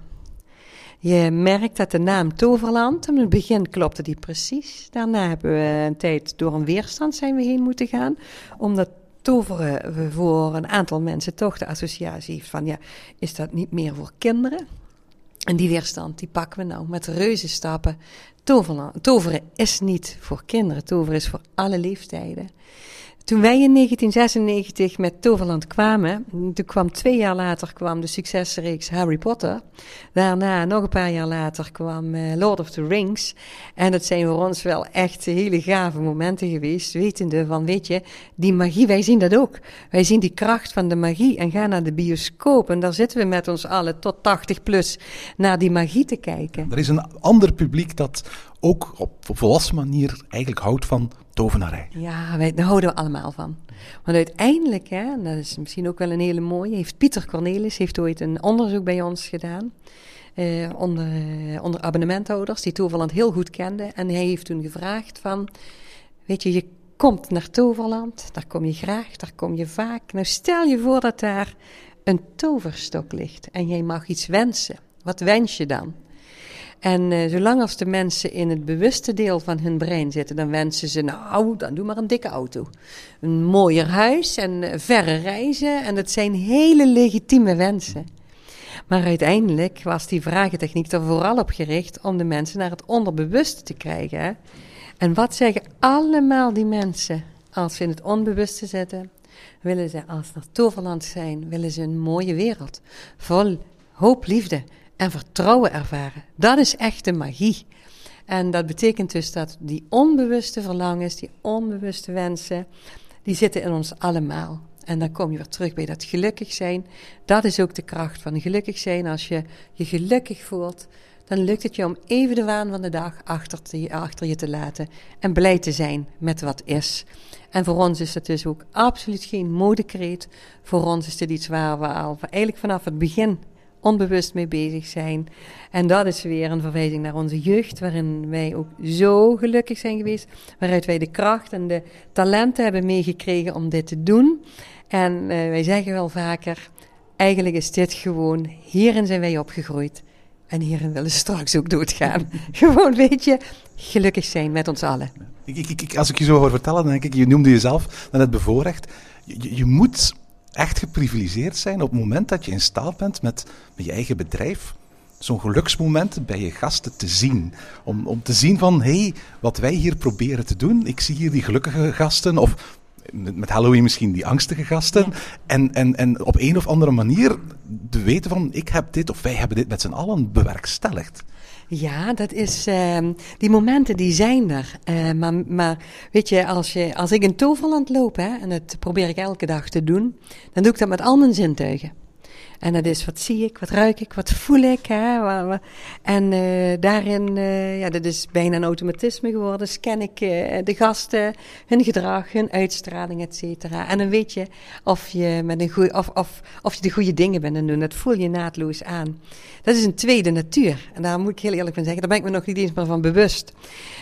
Je merkt dat de naam Toverland, in het begin klopte die precies. Daarna hebben we een tijd door een weerstand zijn we heen moeten gaan. Omdat toveren we voor een aantal mensen toch de associatie van ja, is dat niet meer voor kinderen? En die weerstand, die pakken we nou met reuze stappen. Toveren, toveren is niet voor kinderen, toveren is voor alle leeftijden. Toen wij in 1996 met Toverland kwamen, toen kwam twee jaar later kwam de succesreeks Harry Potter. Daarna, nog een paar jaar later, kwam uh, Lord of the Rings. En dat zijn voor ons wel echt hele gave momenten geweest, wetende van, weet je, die magie, wij zien dat ook. Wij zien die kracht van de magie en gaan naar de bioscoop. En daar zitten we met ons allen tot 80 plus naar die magie te kijken. Er is een ander publiek dat ook op volwassen manier eigenlijk houdt van tovenarij. Ja, wij, daar houden we allemaal van. Want uiteindelijk, hè, en dat is misschien ook wel een hele mooie, heeft Pieter Cornelis heeft ooit een onderzoek bij ons gedaan. Uh, onder, onder abonnementhouders die Toverland heel goed kenden. En hij heeft toen gevraagd van, weet je, je komt naar Toverland, daar kom je graag, daar kom je vaak. Nou stel je voor dat daar een toverstok ligt en jij mag iets wensen. Wat wens je dan? En uh, zolang als de mensen in het bewuste deel van hun brein zitten, dan wensen ze, nou, dan doe maar een dikke auto. Een mooier huis en uh, verre reizen. En dat zijn hele legitieme wensen. Maar uiteindelijk was die vragentechniek er vooral op gericht om de mensen naar het onderbewuste te krijgen. En wat zeggen allemaal die mensen als ze in het onbewuste zitten? Willen ze als er toverland zijn, willen ze een mooie wereld. Vol hoop, liefde en vertrouwen ervaren. Dat is echte magie. En dat betekent dus dat die onbewuste verlangens, die onbewuste wensen, die zitten in ons allemaal. En dan kom je weer terug bij dat gelukkig zijn. Dat is ook de kracht van gelukkig zijn. Als je je gelukkig voelt, dan lukt het je om even de waan van de dag achter, te, achter je te laten en blij te zijn met wat is. En voor ons is dat dus ook absoluut geen modekreet. Voor ons is dit iets waar we al eigenlijk vanaf het begin onbewust mee bezig zijn. En dat is weer een verwijzing naar onze jeugd, waarin wij ook zo gelukkig zijn geweest, waaruit wij de kracht en de talenten hebben meegekregen om dit te doen. En uh, wij zeggen wel vaker, eigenlijk is dit gewoon, hierin zijn wij opgegroeid. En hierin willen we straks ook doodgaan. gewoon, weet je, gelukkig zijn met ons allen. Ik, ik, ik, als ik je zo hoor vertellen, dan denk ik, je noemde jezelf net bevoorrecht. Je, je, je moet echt geprivilegeerd zijn op het moment dat je in staat bent met, met je eigen bedrijf zo'n geluksmoment bij je gasten te zien. Om, om te zien van, hé, hey, wat wij hier proberen te doen, ik zie hier die gelukkige gasten, of met, met Halloween misschien die angstige gasten, en, en, en op een of andere manier te weten van, ik heb dit, of wij hebben dit met z'n allen bewerkstelligd. Ja, dat is, uh, die momenten die zijn er. Uh, maar, maar weet je als, je, als ik in Toverland loop, hè, en dat probeer ik elke dag te doen, dan doe ik dat met al mijn zintuigen. En dat is wat zie ik, wat ruik ik, wat voel ik. Hè? En uh, daarin, uh, ja, dat is bijna een automatisme geworden. Scan ik uh, de gasten, hun gedrag, hun uitstraling, et cetera. En dan weet je of je, met een goeie, of, of, of je de goede dingen bent aan doen. Dat voel je naadloos aan. Dat is een tweede natuur. En daar moet ik heel eerlijk van zeggen, daar ben ik me nog niet eens meer van bewust.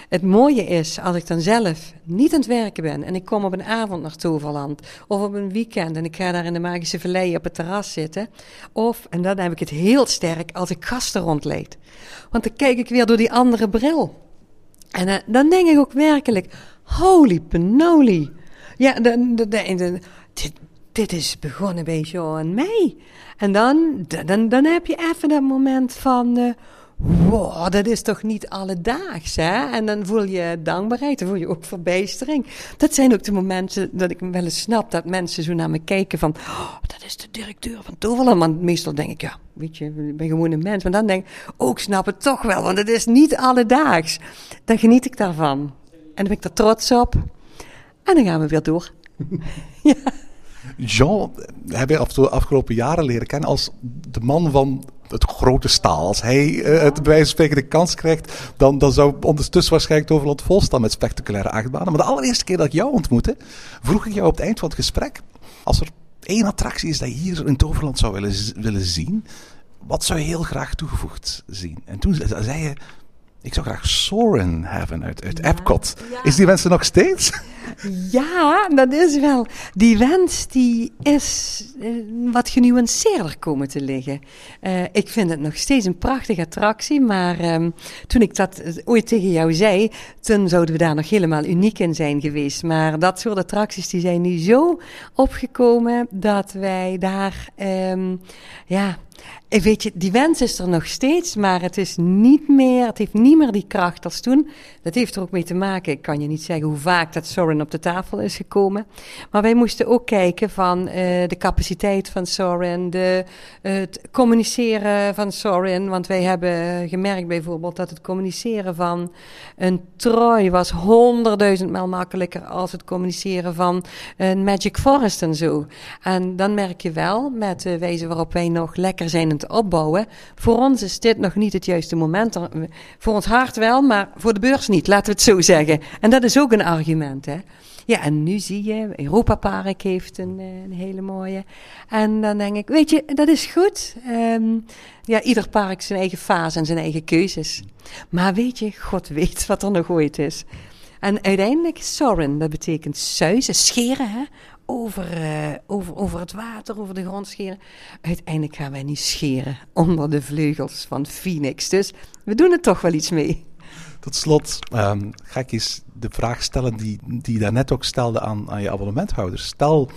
Het mooie is, als ik dan zelf niet aan het werken ben en ik kom op een avond naar Toverland of op een weekend en ik ga daar in de Magische Vallei op het terras zitten. Of, en dan heb ik het heel sterk, als ik gasten rondleid. Want dan kijk ik weer door die andere bril. En uh, dan denk ik ook werkelijk, holy penoli. Ja, de, de, de, dit, dit is begonnen bij jou en mij. En dan, dan, dan heb je even dat moment van... Uh, wow, dat is toch niet alledaags, hè? En dan voel je dankbaarheid, dan voel je ook verbijstering. Dat zijn ook de momenten dat ik wel eens snap dat mensen zo naar me kijken van, oh, dat is de directeur van Toverland. Meestal denk ik, ja, weet je, ik ben gewoon een mens. Maar dan denk ik, ook oh, snap het toch wel, want het is niet alledaags. Dan geniet ik daarvan. En dan ben ik er trots op. En dan gaan we weer door. ja. Jean hebben we afgelopen jaren leren kennen als de man van het grote staal. Als hij uh, het bij wijze van spreken de kans krijgt, dan, dan zou ondertussen waarschijnlijk het overland vol staan met spectaculaire achtbanen. Maar de allereerste keer dat ik jou ontmoette, vroeg ik jou op het eind van het gesprek, als er één attractie is dat je hier in Toverland zou willen, willen zien, wat zou je heel graag toegevoegd zien? En toen zei je, ik zou graag Soren hebben uit, uit ja, Epcot. Ja. Is die wens er nog steeds? Ja, dat is wel. Die wens die is uh, wat genuanceerder komen te liggen. Uh, ik vind het nog steeds een prachtige attractie, maar um, toen ik dat ooit tegen jou zei, toen zouden we daar nog helemaal uniek in zijn geweest. Maar dat soort attracties die zijn nu zo opgekomen dat wij daar, um, ja, weet je, die wens is er nog steeds, maar het is niet meer, het heeft niet meer die kracht als toen. Dat heeft er ook mee te maken, ik kan je niet zeggen hoe vaak dat Soren op de tafel is gekomen. Maar wij moesten ook kijken van uh, de capaciteit van Soren, de, het communiceren van Soren. Want wij hebben gemerkt bijvoorbeeld dat het communiceren van een Troy was honderdduizendmaal makkelijker als het communiceren van een Magic Forest en zo. En dan merk je wel met de wijze waarop wij nog lekker zijn aan het opbouwen. Voor ons is dit nog niet het juiste moment. Voor ons hart wel, maar voor de beurs niet, laten we het zo zeggen. En dat is ook een argument, hè. Ja, en nu zie je, Europa Park heeft een, eh, een, hele mooie. En dan denk ik, weet je, dat is goed. Um, ja, ieder park zijn eigen fase en zijn eigen keuzes. Maar weet je, God weet wat er nog ooit is. En uiteindelijk, Soren, dat betekent suizen, scheren, hè? Over, uh, over, over het water, over de grond scheren. Uiteindelijk gaan wij niet scheren onder de vleugels van Phoenix. Dus we doen er toch wel iets mee. Tot slot um, ga ik eens de vraag stellen die, die je daarnet ook stelde aan, aan je abonnementhouders. Stel,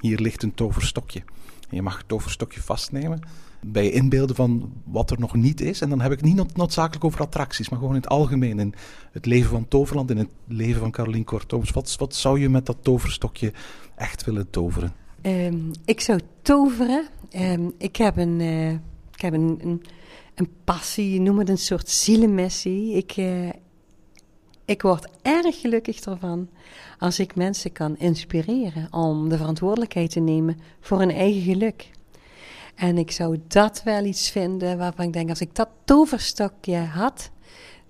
hier ligt een toverstokje. En je mag het toverstokje vastnemen. Bij inbeelden van wat er nog niet is. En dan heb ik niet noodzakelijk over attracties, maar gewoon in het algemeen. In het leven van Toverland, in het leven van Carolien Kortooms. Wat, wat zou je met dat toverstokje echt willen toveren? Um, ik zou toveren. Um, ik heb een, uh, ik heb een, een passie, noem het een soort zielenmissie. Ik, uh, ik word erg gelukkig ervan als ik mensen kan inspireren om de verantwoordelijkheid te nemen voor hun eigen geluk. En ik zou dat wel iets vinden waarvan ik denk, als ik dat toverstokje had,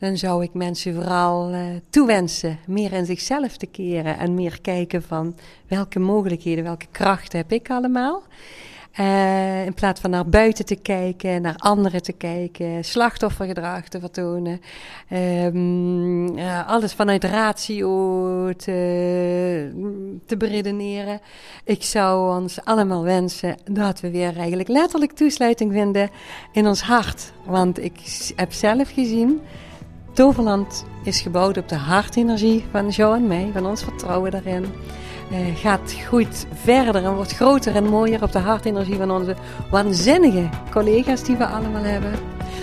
dan zou ik mensen vooral uh, toewensen meer in zichzelf te keren en meer kijken van welke mogelijkheden, welke krachten heb ik allemaal. Uh, in plaats van naar buiten te kijken, naar anderen te kijken, slachtoffergedrag te vertonen. Um, uh, alles vanuit ratio te, te beredeneren. Ik zou ons allemaal wensen dat we weer eigenlijk letterlijk toesluiting vinden in ons hart. Want ik heb zelf gezien Toverland is gebouwd op de hartenergie van Jo en mij, van ons vertrouwen daarin. Uh, gaat, groeit verder en wordt groter en mooier op de hartenergie van onze waanzinnige collega's die we allemaal hebben.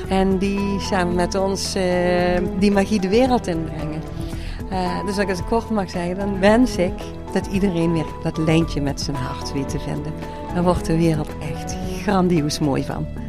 En die samen met ons uh, die magie de wereld inbrengen. Uh, dus als ik het kort mag zeggen, dan wens ik dat iedereen weer dat lijntje met zijn hart weet te vinden. Dan wordt de wereld echt grandioos mooi van.